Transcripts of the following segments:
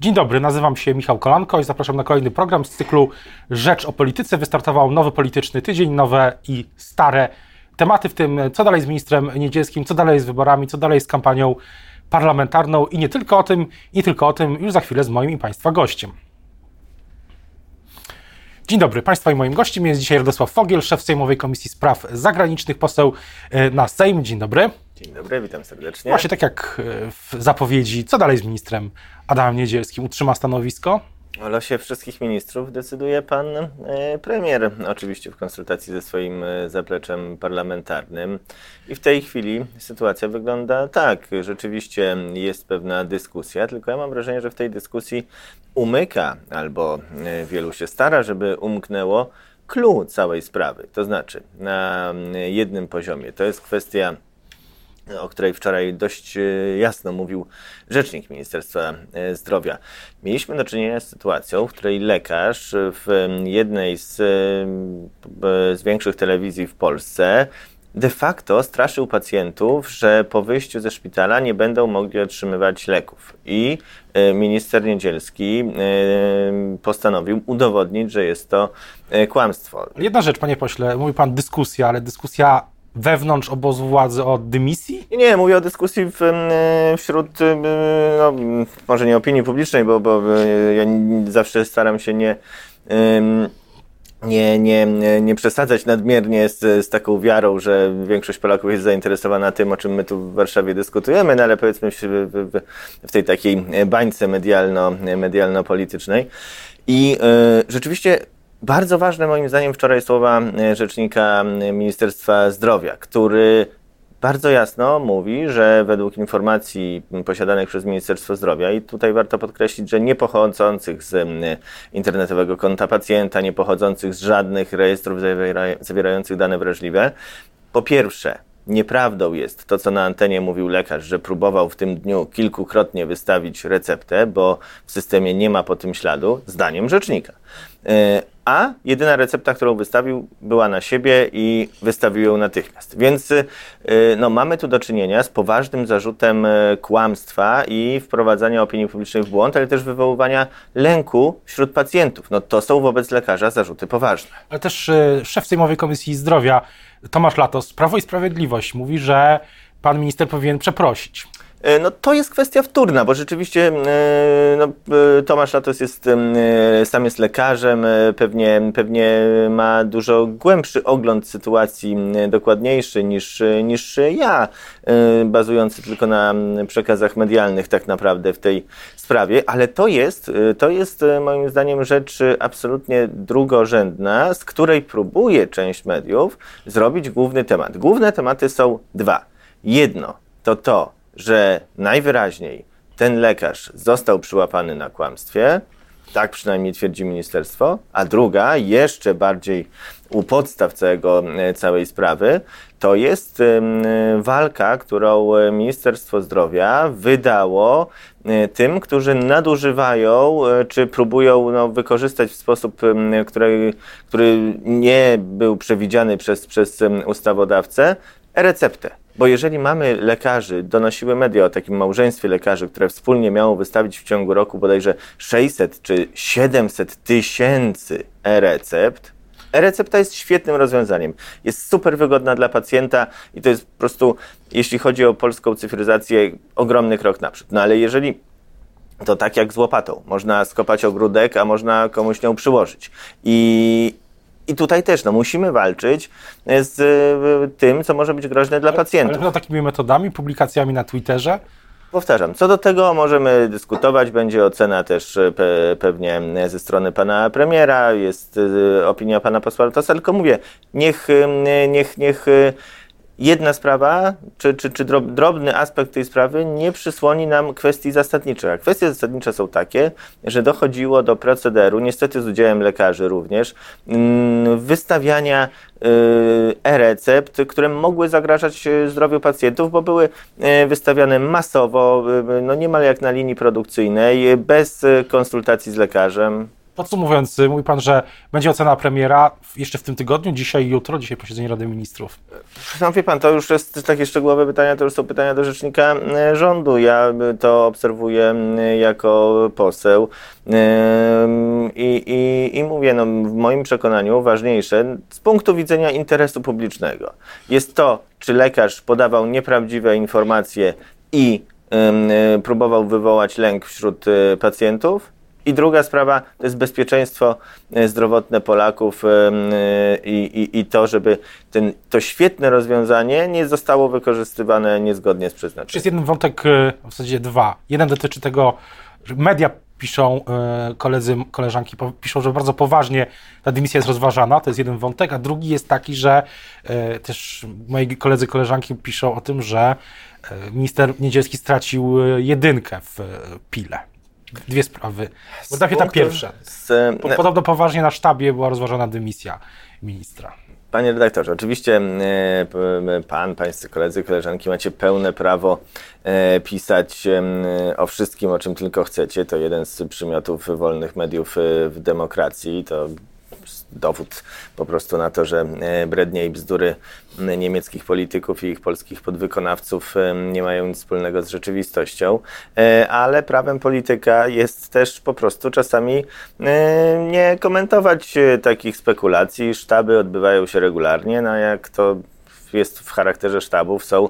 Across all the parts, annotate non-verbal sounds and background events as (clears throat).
Dzień dobry, nazywam się Michał Kolanko i zapraszam na kolejny program z cyklu Rzecz o Polityce. Wystartował nowy polityczny tydzień, nowe i stare tematy, w tym co dalej z ministrem Niedzielskim, co dalej z wyborami, co dalej z kampanią parlamentarną i nie tylko o tym, nie tylko o tym, już za chwilę z moim i Państwa gościem. Dzień dobry, Państwa i moim gościem jest dzisiaj Radosław Fogiel, szef Sejmowej Komisji Spraw Zagranicznych, poseł e, na Sejm. Dzień dobry. Dzień dobry, witam serdecznie. Właśnie tak jak e, w zapowiedzi, co dalej z ministrem Adamem Niedzielskim? Utrzyma stanowisko? O losie wszystkich ministrów decyduje pan e, premier, oczywiście w konsultacji ze swoim e, zapleczem parlamentarnym. I w tej chwili sytuacja wygląda tak. Rzeczywiście jest pewna dyskusja, tylko ja mam wrażenie, że w tej dyskusji umyka, albo wielu się stara, żeby umknęło clue całej sprawy. To znaczy, na jednym poziomie to jest kwestia o której wczoraj dość e, jasno mówił rzecznik Ministerstwa e, Zdrowia. Mieliśmy do czynienia z sytuacją, w której lekarz w jednej z, e, z większych telewizji w Polsce de facto straszył pacjentów, że po wyjściu ze szpitala nie będą mogli otrzymywać leków. I minister Niedzielski postanowił udowodnić, że jest to kłamstwo. Jedna rzecz, panie pośle, mówi pan dyskusja, ale dyskusja wewnątrz obozu władzy o dymisji? Nie, mówię o dyskusji w, wśród, no, może nie opinii publicznej, bo, bo ja zawsze staram się nie, nie, nie, nie przesadzać nadmiernie z, z taką wiarą, że większość Polaków jest zainteresowana tym, o czym my tu w Warszawie dyskutujemy, no ale powiedzmy w, w, w tej takiej bańce medialno, medialno-politycznej. I y, rzeczywiście bardzo ważne moim zdaniem wczoraj słowa e, rzecznika Ministerstwa Zdrowia, który bardzo jasno mówi, że według informacji posiadanych przez Ministerstwo Zdrowia, i tutaj warto podkreślić, że nie pochodzących z internetowego konta pacjenta, nie pochodzących z żadnych rejestrów zawierających dane wrażliwe, po pierwsze, Nieprawdą jest to, co na antenie mówił lekarz, że próbował w tym dniu kilkukrotnie wystawić receptę, bo w systemie nie ma po tym śladu, zdaniem rzecznika. A jedyna recepta, którą wystawił, była na siebie i wystawił ją natychmiast. Więc y, no, mamy tu do czynienia z poważnym zarzutem y, kłamstwa i wprowadzania opinii publicznej w błąd, ale też wywoływania lęku wśród pacjentów. No, to są wobec lekarza zarzuty poważne. Ale też y, szef Sejmowej Komisji Zdrowia Tomasz Latos, Prawo i Sprawiedliwość, mówi, że pan minister powinien przeprosić. E, no to jest kwestia wtórna, bo rzeczywiście e, no, e, Tomasz Latos jest, sam jest lekarzem, pewnie, pewnie ma dużo głębszy ogląd sytuacji, dokładniejszy niż, niż ja, bazujący tylko na przekazach medialnych tak naprawdę w tej sprawie, ale to jest, to jest moim zdaniem rzecz absolutnie drugorzędna, z której próbuje część mediów zrobić główny temat. Główne tematy są dwa. Jedno to to, że najwyraźniej ten lekarz został przyłapany na kłamstwie, tak przynajmniej twierdzi ministerstwo, a druga, jeszcze bardziej u podstaw całego, e, całej sprawy, to jest walka, którą Ministerstwo Zdrowia wydało e, tym, którzy nadużywają e, czy próbują no, wykorzystać w sposób, który, który nie był przewidziany przez, przez ustawodawcę, receptę. Bo jeżeli mamy lekarzy, donosiły media o takim małżeństwie lekarzy, które wspólnie miało wystawić w ciągu roku bodajże 600 czy 700 tysięcy e-recept, e-recepta jest świetnym rozwiązaniem. Jest super wygodna dla pacjenta i to jest po prostu, jeśli chodzi o polską cyfryzację, ogromny krok naprzód. No ale jeżeli to tak jak z łopatą. Można skopać ogródek, a można komuś nią przyłożyć. I, i tutaj też no, musimy walczyć z e, tym, co może być groźne dla pacjentów. Ale takimi metodami, publikacjami na Twitterze? Powtarzam, co do tego możemy dyskutować, będzie ocena też e, pe pewnie ze strony pana premiera, jest e, opinia pana posła Rotosa, tylko mówię, niech, niech, niech jedna sprawa, czy, czy, czy drobny aspekt tej sprawy nie przysłoni nam kwestii zasadniczych. A kwestie zasadnicze są takie, że dochodziło do procederu, niestety z udziałem lekarzy również, mm, wystawiania y, e-recept, które mogły zagrażać y, zdrowiu pacjentów, bo były y, wystawiane masowo, no niemal jak na linii produkcyjnej, bez konsultacji z lekarzem Podsumowując, mówi pan, że będzie ocena premiera jeszcze w tym tygodniu, dzisiaj jutro, dzisiaj posiedzenie Rady Ministrów. No wie pan, to już jest takie szczegółowe pytania, to już są pytania do rzecznika e, rządu. Ja to obserwuję jako poseł i, i, i mówię, no, w moim przekonaniu ważniejsze z punktu widzenia interesu publicznego jest to, czy lekarz podawał nieprawdziwe informacje i próbował wywołać lęk wśród pacjentów, i druga sprawa to jest bezpieczeństwo e, zdrowotne Polaków e, i, i, i, to, żeby ten, to świetne rozwiązanie nie zostało wykorzystywane niezgodnie z przeznaczeniem. Jest jeden wątek, e, w zasadzie dwa. Jeden dotyczy tego, że media piszą, koledzy, koleżanki piszą, że bardzo poważnie ta dymisja jest rozważana, to jest jeden wątek, a drugi jest taki, że też moi koledzy, koleżanki piszą o tym, że minister Niedzielski stracił jedynkę w Pile dwie sprawy. Najpierw ta pierwsza. Z, Podobno poważnie na sztabie była rozważana dymisja ministra. Panie redaktorze, oczywiście e, pan, pańscy koledzy, koleżanki macie pełne prawo e, pisać o wszystkim, o czym tylko chcecie. To jeden z przymiotów wolnych mediów e, w demokracji. To dowód po prostu na to, że e, brednie i bzdury niemieckich polityków i ich polskich podwykonawców e, nie mają nic wspólnego z rzeczywistością, e, ale prawem polityka jest też po prostu czasami nie komentować takich spekulacji. Sztaby odbywają się regularnie, no jak to jest w charakterze sztabów, są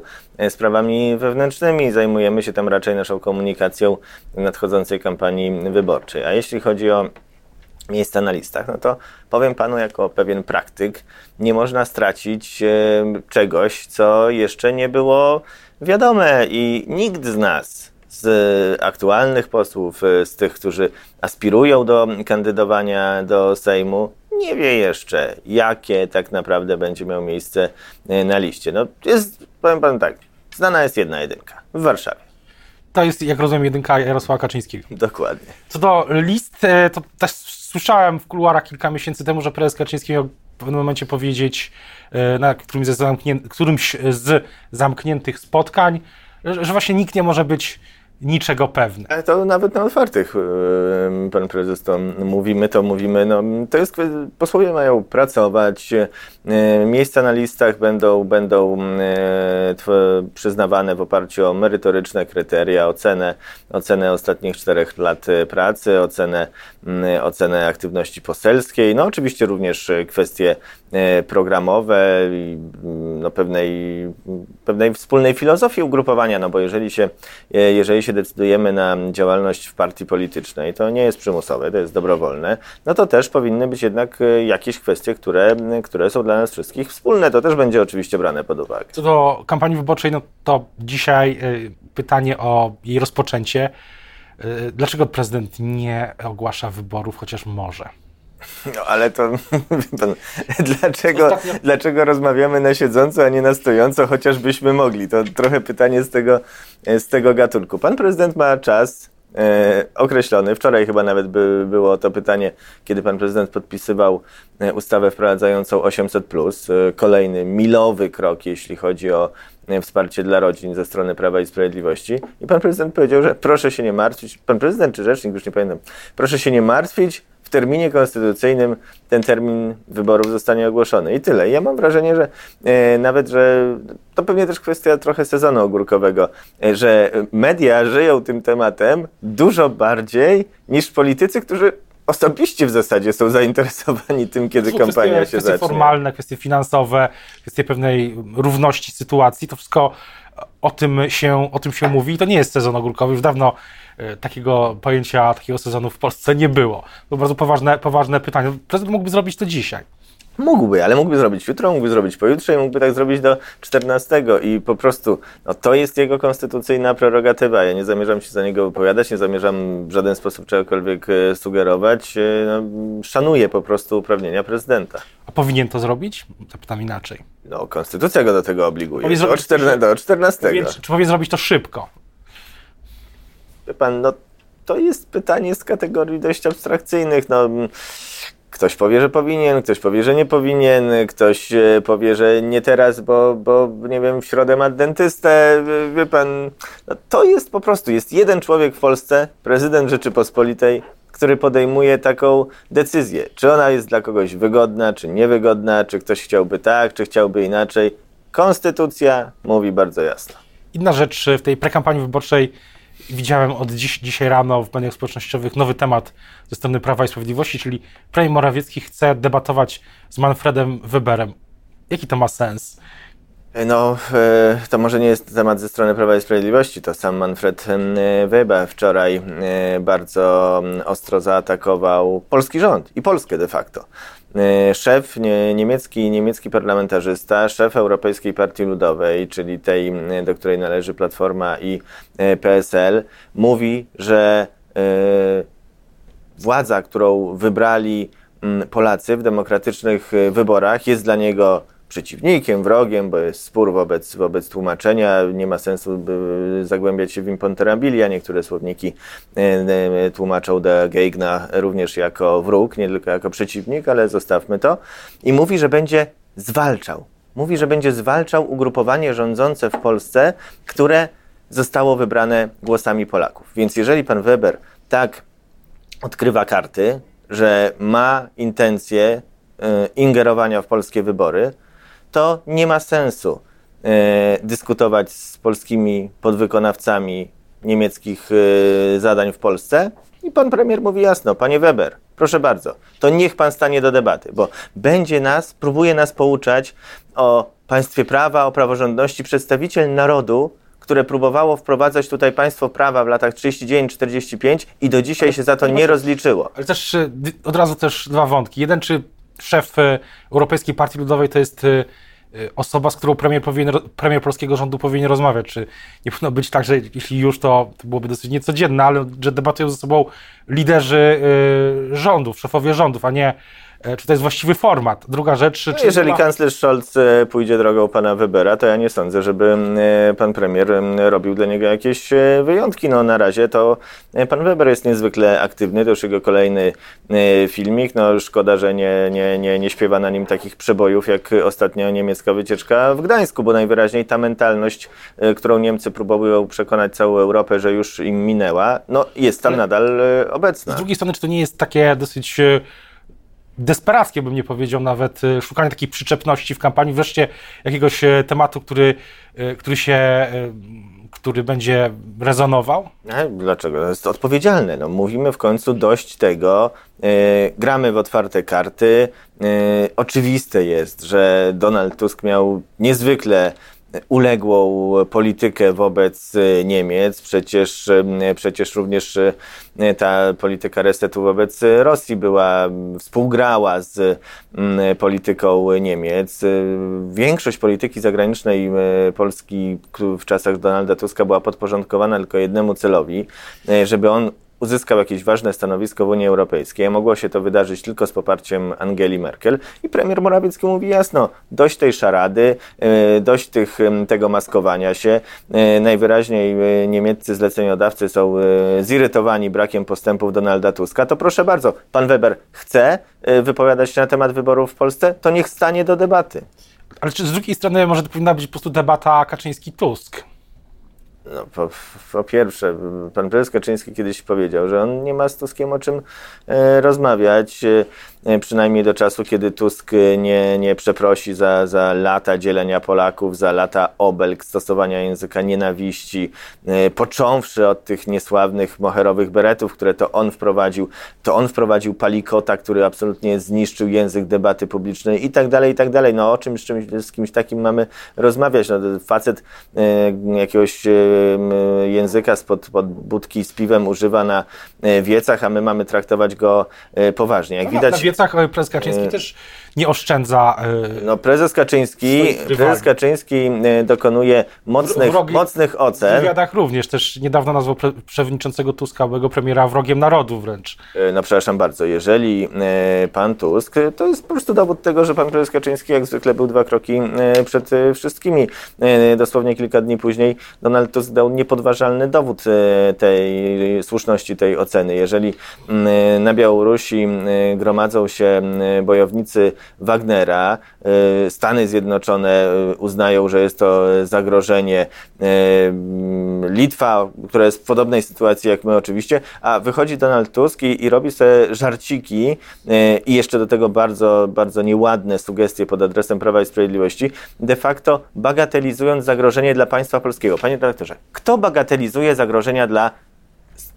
sprawami wewnętrznymi. Zajmujemy się tam raczej naszą komunikacją nadchodzącej kampanii wyborczej. A jeśli chodzi o miejsca na listach, no to powiem panu jako pewien praktyk, nie można stracić e, czegoś, co jeszcze nie było wiadome i nikt z nas, z aktualnych posłów, e, z tych, którzy aspirują do kandydowania do Sejmu, nie wie jeszcze, jakie tak naprawdę będzie miało miejsce e, na liście. No jest, powiem panu tak, znana jest jedna jedynka w Warszawie. To jest, jak rozumiem, jedynka Jarosława Kaczyńskiego. Dokładnie. Co do list, to też słyszałem w kuluarach kilka miesięcy temu, że prezes Kaczyński miał w pewnym momencie powiedzieć e, na którymś, z, zamknię, którymś z zamkniętych spotkań, że, że właśnie nikt nie może być niczego pewny. Ale to nawet na otwartych pan prezes to mówi, my to mówimy, no to jest, posłowie mają pracować, e, miejsca na listach będą, będą e, przyznawane w oparciu o merytoryczne kryteria, ocenę, ocenę ostatnich czterech lat pracy, ocenę, ocenę aktywności poselskiej, no oczywiście również kwestie e, programowe no, pewnej, pewnej wspólnej filozofii ugrupowania, no bo jeżeli się, jeżeli się się decydujemy na działalność w partii politycznej, to nie jest przymusowe, to jest dobrowolne, no to też powinny być jednak e, jakieś kwestie, które, które są dla nas wszystkich wspólne. To też będzie oczywiście brane pod uwagę. Co do kampanii wyborczej, no to dzisiaj e, pytanie o jej rozpoczęcie. E, dlaczego prezydent nie ogłasza wyborów, chociaż może? No ale to, (laughs) pan, dlaczego, Ostatnio... dlaczego rozmawiamy na siedząco, a nie na stojąco, chociażbyśmy mogli? To trochę pytanie z tego, z tego gatunku. Pan prezydent ma czas e, określony. Wczoraj chyba nawet by, było to pytanie, kiedy pan prezydent podpisywał e, ustawę wprowadzającą 800. E, kolejny milowy krok, jeśli chodzi o e, wsparcie dla rodzin ze strony Prawa i Sprawiedliwości. I pan prezydent powiedział, że proszę się nie martwić. Pan prezydent czy rzecznik, już nie pamiętam, proszę się nie martwić, w terminie konstytucyjnym ten termin wyborów zostanie ogłoszony. I tyle. I ja mam wrażenie, że e, nawet, że to pewnie też kwestia trochę sezonu ogórkowego, e, że media żyją tym tematem dużo bardziej niż politycy, którzy osobiście w zasadzie są zainteresowani tym, kiedy kampania się kwestie zacznie. Kwestie formalne, kwestie finansowe, kwestie pewnej równości sytuacji, to wszystko o tym się, o tym się mówi. To nie jest sezon ogórkowy, już dawno e, takiego pojęcia, takiego sezonu w Polsce nie było. To bardzo poważne, poważne pytanie. Prezydent mógłby zrobić to dzisiaj. Mógłby, ale mógłby zrobić jutro, mógłby zrobić pojutrze i mógłby tak zrobić do 14 i po prostu no, to jest jego konstytucyjna prerogatywa. Ja nie zamierzam się za niego wypowiadać, nie zamierzam w żaden sposób czegokolwiek e, sugerować. E, no, szanuję po prostu uprawnienia prezydenta. A powinien to zrobić? Zapytam inaczej. No, konstytucja go do tego obliguje. Powinien do, 14, do 14. Powinien, czy powinien zrobić to szybko? Wie pan, no to jest pytanie z kategorii dość abstrakcyjnych. No, Ktoś powie, że powinien, ktoś powie, że nie powinien, ktoś e, powie, że nie teraz, bo, bo nie wiem, w środę ma dentystę. Wie pan, no to jest po prostu, jest jeden człowiek w Polsce, prezydent Rzeczypospolitej, który podejmuje taką decyzję. Czy ona jest dla kogoś wygodna, czy niewygodna, czy ktoś chciałby tak, czy chciałby inaczej. Konstytucja mówi bardzo jasno. Inna rzecz, w tej prekampanii wyborczej widziałem od dziś, dzisiaj rano w mediach społecznościowych nowy temat ze strony Prawa i Sprawiedliwości, czyli premier Morawiecki chce debatować z Manfredem Weberem. Jaki to ma sens? No, e, to może nie jest temat ze strony Prawa i Sprawiedliwości. To sam Manfred Weber wczoraj e, bardzo ostro zaatakował polski rząd i Polskę de facto. E, szef niemiecki, niemiecki parlamentarzysta, szef Europejskiej Partii Ludowej, czyli tej, do której należy Platforma i PSL, mówi, że władza, którą wybrali Polacy w demokratycznych wyborach, jest dla niego przeciwnikiem, wrogiem, bo jest spór wobec, wobec tłumaczenia. Nie ma sensu zagłębiać się w imponterabilia. Niektóre słowniki e, e, tłumaczą de Geigna również jako wróg, nie tylko jako przeciwnik, ale zostawmy to. I mówi, że będzie zwalczał. Mówi, że będzie zwalczał ugrupowanie rządzące w Polsce, które zostało wybrane głosami Polaków. Więc jeżeli pan Weber tak odkrywa karty, że ma intencje e, ingerowania w polskie wybory, to nie ma sensu e, dyskutować z polskimi podwykonawcami niemieckich e, zadań w Polsce. I pan premier mówi jasno, panie Weber, proszę bardzo, to niech pan stanie do debaty, bo będzie nas, próbuje nas pouczać o państwie prawa, o praworządności przedstawiciel narodu, które próbowało wprowadzać tutaj państwo prawa w latach 39-45 i do dzisiaj się za to nie rozliczyło. Ale też e, od razu też dwa wątki. Jeden, czy szef e, Europejskiej Partii Ludowej to jest e, e, osoba, z którą premier, powinien, premier polskiego rządu powinien rozmawiać. Czy nie powinno być tak, że jeśli już, to, to byłoby dosyć niecodzienne, ale że debatują ze sobą liderzy rządów, szefowie rządów, a nie czy to jest właściwy format. Druga rzecz... No, jeżeli kanclerz Scholz e, pójdzie drogą pana Webera, to ja nie sądzę, żeby e, pan premier robił dla niego jakieś wyjątki. No na razie to pan Weber jest niezwykle aktywny, to już jego kolejny filmik. No szkoda, że nie, nie, nie, nie śpiewa na nim takich przebojów, jak ostatnio niemiecka wycieczka w Gdańsku, bo najwyraźniej ta mentalność, którą Niemcy próbują przekonać całą Europę, że już im minęła, no jest tam nadal obecna. Z drugiej strony, czy to nie jest takie dosyć desperackie, bym nie powiedział nawet, y, szukanie takiej przyczepności w kampanii, wreszcie jakiegoś e, tematu, który, e, który się e, który będzie rezonował? Dlaczego? To jest odpowiedzialne. No, mówimy w końcu dość tego, gramy w otwarte karty. oczywiste jest, że Donald Tusk miał niezwykle uległą politykę wobec e, Niemiec. Przecież, e, przecież również e, ta polityka resetu wobec Rosji była, współgrała z polityką Niemiec. Większość polityki zagranicznej Polski w czasach Donalda Tuska była podporządkowana tylko jednemu celowi, żeby on uzyskał jakieś ważne stanowisko w Unii Europejskiej. Mogło się to wydarzyć tylko z poparciem Angeli Merkel i premier Morawiecki mówi jasno, dość tej szarady, e, dość tych, tego maskowania się. E, najwyraźniej e, niemieccy zleceniodawcy są zirytowani brakiem postępów Donalda Tuska. To proszę bardzo, pan Weber chce wypowiadać się na temat wyborów w Polsce, to niech stanie do debaty. Ale czy z drugiej strony może to powinna być po prostu debata Kaczyński-Tusk? No, po, po, pierwsze, pan prezes Kaczyński kiedyś powiedział, że on nie ma z Tuskiem o czym e, rozmawiać. E, E, przynajmniej do czasu, kiedy Tusk nie, nie przeprosi za, za lata dzielenia Polaków, za lata obelg, stosowania języka nienawiści, e, począwszy od tych niesławnych moherowych beretów, które to on wprowadził, to on wprowadził palikota, który absolutnie zniszczył język debaty publicznej i tak dalej, i tak dalej. No o czym z, czymś, z kimś takim mamy rozmawiać? No, facet e, jakiegoś e, języka spod pod budki z piwem używa na e, wiecach, a my mamy traktować go e, poważnie. Jak no, widać wiecach e, prezes Kaczyński e, też nie oszczędza. E, no, prezes Kaczyński, prezes Kaczyński dokonuje mocnych, Wrogi, mocnych ocen. W wywiadach również, też niedawno nazwał pre, przewodniczącego Tuska, byłego premiera wrogiem narodu wręcz. No przepraszam bardzo, jeżeli pan Tusk, to jest po prostu dowód tego, że pan prezes Kaczyński jak zwykle był dwa kroki przed wszystkimi. Dosłownie kilka dni później Donald Tusk dał niepodważalny dowód tej słuszności tej oceny. Jeżeli na Białorusi gromadzą się bojownicy Wagnera. Stany Zjednoczone uznają, że jest to zagrożenie. Litwa, która jest w podobnej sytuacji jak my oczywiście, a wychodzi Donald Tusk i, i robi sobie żarciki i jeszcze do tego bardzo, bardzo nieładne sugestie pod adresem Prawa i Sprawiedliwości, de facto bagatelizując zagrożenie dla państwa polskiego. Panie dyrektorze, kto bagatelizuje zagrożenia dla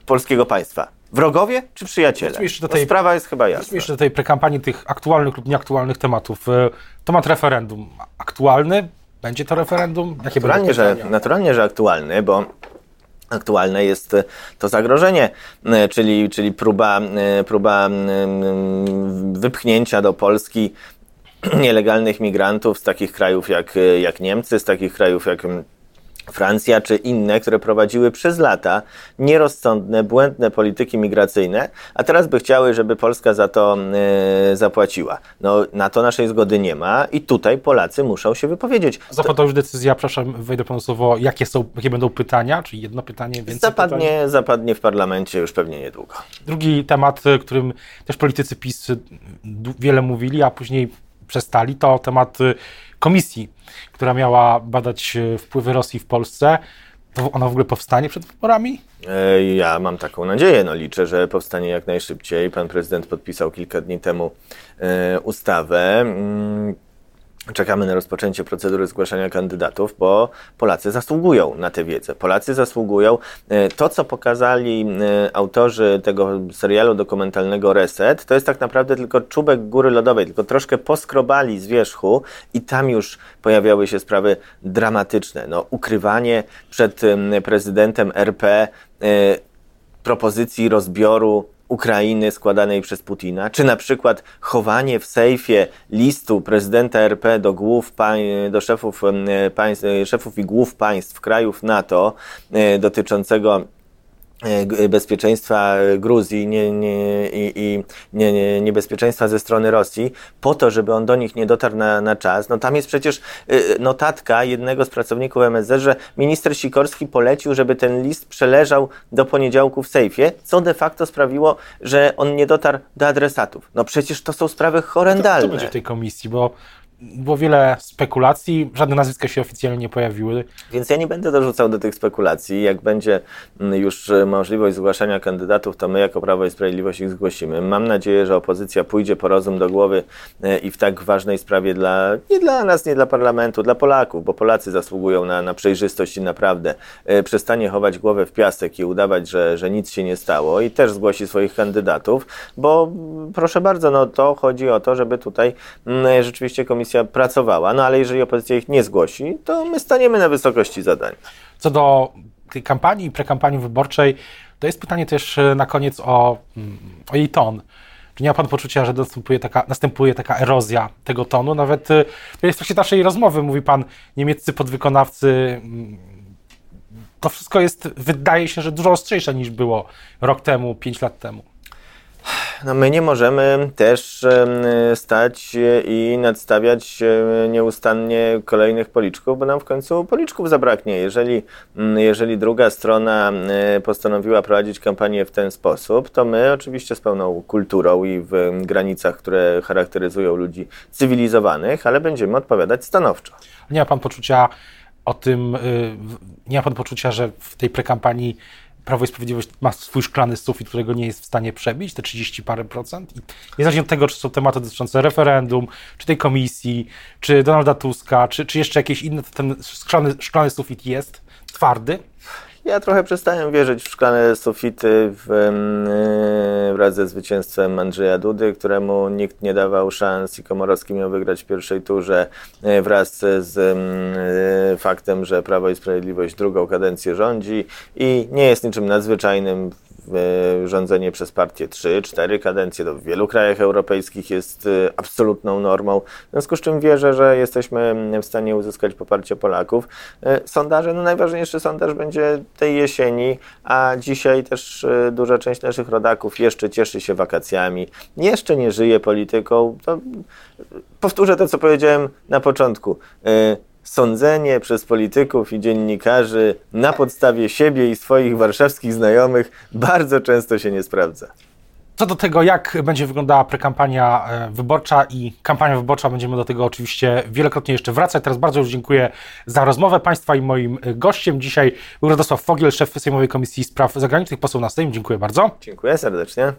polskiego państwa? Wrogowie czy przyjaciele? Do tej, sprawa jest chyba jasna. jeszcze do tej prekampanii tych aktualnych lub nieaktualnych tematów. E, temat referendum aktualny? Będzie to referendum? Jakie naturalnie, że, naturalnie, że aktualny, bo aktualne jest to zagrożenie, e, czyli, czyli próba, e, próba wypchnięcia do Polski (clears throat) nielegalnych migrantów z takich krajów jak, jak Niemcy, z takich krajów jak Francja czy inne, które prowadziły przez lata nierozsądne, błędne polityki migracyjne, a teraz by chciały, żeby Polska za to y, zapłaciła. No, na to naszej zgody nie ma i tutaj Polacy muszą się wypowiedzieć. Zapadła już decyzja, przepraszam, wejdę panu słowo, jakie, są, jakie będą pytania, czyli jedno pytanie, więcej zapadnie, pytań? Zapadnie w parlamencie już pewnie niedługo. Drugi temat, y, którym też politycy PiS y, wiele mówili, a później przestali, to temat komisji, która miała badać e, wpływy Rosji w Polsce. To ona w ogóle powstanie przed wyborami? E, ja mam taką nadzieję. No, liczę, że powstanie jak najszybciej. Pan prezydent podpisał kilka dni temu e, ustawę. Czekamy na rozpoczęcie procedury zgłaszania kandydatów, bo Polacy zasługują na tę wiedzę. Polacy zasługują. E, to, co pokazali e, autorzy tego serialu dokumentalnego Reset, to jest tak naprawdę tylko czubek góry lodowej, tylko troszkę poskrobali z wierzchu i tam już pojawiały się sprawy dramatyczne. No, ukrywanie przed prezydentem RP e, propozycji rozbioru Ukrainy składanej przez Putina, czy na przykład chowanie w sejfie listu prezydenta RP do głów, do szefów, państw, szefów i głów państw krajów NATO e, dotyczącego bezpieczeństwa Gruzji nie, nie, i, i nie, niebezpieczeństwa ze strony Rosji, po to, żeby on do nich nie dotarł na, na czas. No tam jest przecież e, notatka jednego z pracowników MSZ, że minister Sikorski polecił, żeby ten list przeleżał do poniedziałku w sejfie, co de facto sprawiło, że on nie dotarł do adresatów. No przecież to są sprawy horrendalne. Co będzie w tej komisji, bo było wiele spekulacji, żadne nazwiska się oficjalnie nie pojawiły. Więc ja nie będę dorzucał do tych spekulacji. Jak będzie mm, już e, możliwość zgłaszania kandydatów, to my jako Prawo i Sprawiedliwość ich zgłosimy. Mam nadzieję, że opozycja pójdzie po rozum do głowy e, i w tak ważnej sprawie dla, nie dla nas, nie dla parlamentu, dla Polaków, bo Polacy zasługują na, na przejrzystość i naprawdę e, przestanie chować głowę w piasek i udawać, że, że nic się nie stało i też zgłosi swoich kandydatów, bo proszę bardzo, no to chodzi o to, żeby tutaj mm, rzeczywiście komisja opozycja pracowała, no ale jeżeli opozycja ich nie zgłosi, to my staniemy na wysokości zadań. Co do tej kampanii, prekampanii wyborczej, to jest pytanie też e, na koniec o, mm, o jej ton. Czy nie ma Pan poczucia, że następuje taka, następuje taka erozja tego tonu? Nawet e, w trakcie naszej rozmowy mówi Pan, niemieccy podwykonawcy, mm, to wszystko jest, wydaje się, że dużo ostrzejsze niż było rok temu, pięć lat temu. No my nie możemy też stać i nadstawiać nieustannie kolejnych policzków, bo nam w końcu policzków zabraknie. Jeżeli, jeżeli druga strona postanowiła prowadzić kampanię w ten sposób, to my oczywiście z pełną kulturą i w granicach, które charakteryzują ludzi cywilizowanych, ale będziemy odpowiadać stanowczo. Nie ma pan poczucia o tym, y, nie ma pan poczucia, że w tej prekampanii Prawo i Sprawiedliwość ma swój szklany sufit, którego nie jest w stanie przebić, te 30 parę procent. I niezależnie od tego, czy są tematy dotyczące referendum, czy tej komisji, czy Donalda Tuska, czy, czy jeszcze jakieś inne, ten szklany, szklany sufit jest twardy. Ja trochę przestałem wierzyć w szklane sufity w, yy, wraz ze zwycięstwem Andrzeja Dudy, któremu nikt nie dawał szans i Komorowski miał wygrać w pierwszej turze yy, wraz z yy, faktem, że Prawo i Sprawiedliwość drugą kadencję rządzi i nie jest niczym nadzwyczajnym rządzenie przez partię 3-4 kadencje. To w wielu krajach europejskich jest y, absolutną normą. W związku z czym wierzę, że jesteśmy w stanie uzyskać poparcie Polaków. Y, sondaże, no najważniejszy sondaż będzie tej jesieni, a dzisiaj też duża część naszych rodaków jeszcze cieszy się wakacjami, jeszcze nie żyje polityką. To powtórzę to, co powiedziałem na początku sądzenie przez polityków i dziennikarzy na podstawie siebie i swoich warszawskich znajomych bardzo często się nie sprawdza. Co do tego, jak będzie wyglądała prekampania e, wyborcza i kampania wyborcza, będziemy do tego oczywiście wielokrotnie jeszcze wracać. Teraz bardzo już dziękuję za rozmowę Państwa i moim gościem dzisiaj był Radosław Fogiel, szef Sejmowej Komisji Spraw Zagranicznych, poseł na Sejm. Dziękuję bardzo. Dziękuję serdecznie.